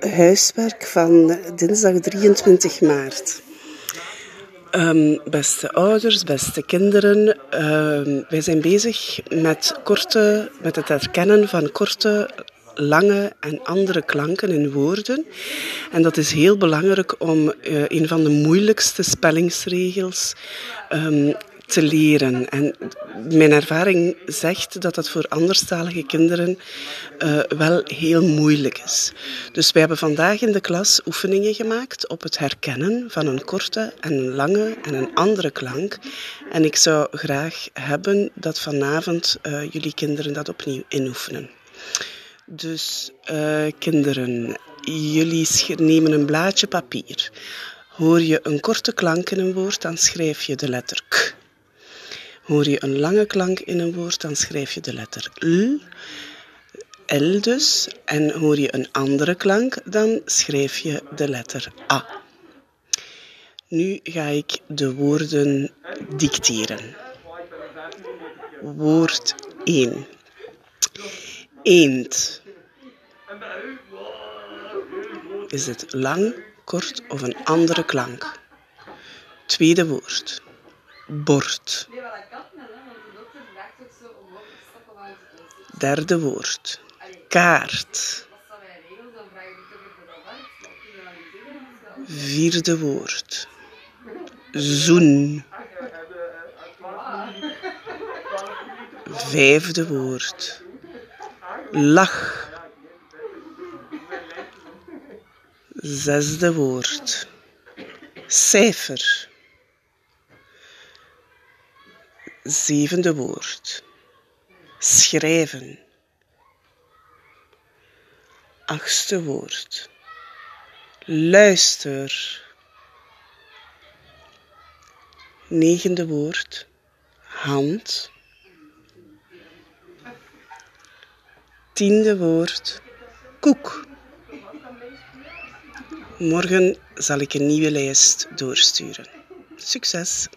huiswerk van dinsdag 23 maart. Um, beste ouders, beste kinderen, um, wij zijn bezig met, korte, met het herkennen van korte, lange en andere klanken in woorden. En dat is heel belangrijk om uh, een van de moeilijkste spellingsregels um, te leren. En mijn ervaring zegt dat dat voor anderstalige kinderen uh, wel heel moeilijk is. Dus we hebben vandaag in de klas oefeningen gemaakt op het herkennen van een korte en een lange en een andere klank. En ik zou graag hebben dat vanavond uh, jullie kinderen dat opnieuw inoefenen. Dus uh, kinderen, jullie nemen een blaadje papier. Hoor je een korte klank in een woord, dan schrijf je de letter k. Hoor je een lange klank in een woord, dan schrijf je de letter L. L dus. En hoor je een andere klank, dan schrijf je de letter A. Nu ga ik de woorden dicteren. Woord 1. Eend. Is het lang, kort of een andere klank? Tweede woord. Bord. Derde woord. Kaart. Vierde woord. Zoen. Vijfde woord. Lach. Zesde woord. Cijfer. Zevende woord. Schrijven. Achtste woord. Luister. Negende woord. Hand. Tiende woord. Koek. Morgen zal ik een nieuwe lijst doorsturen. Succes!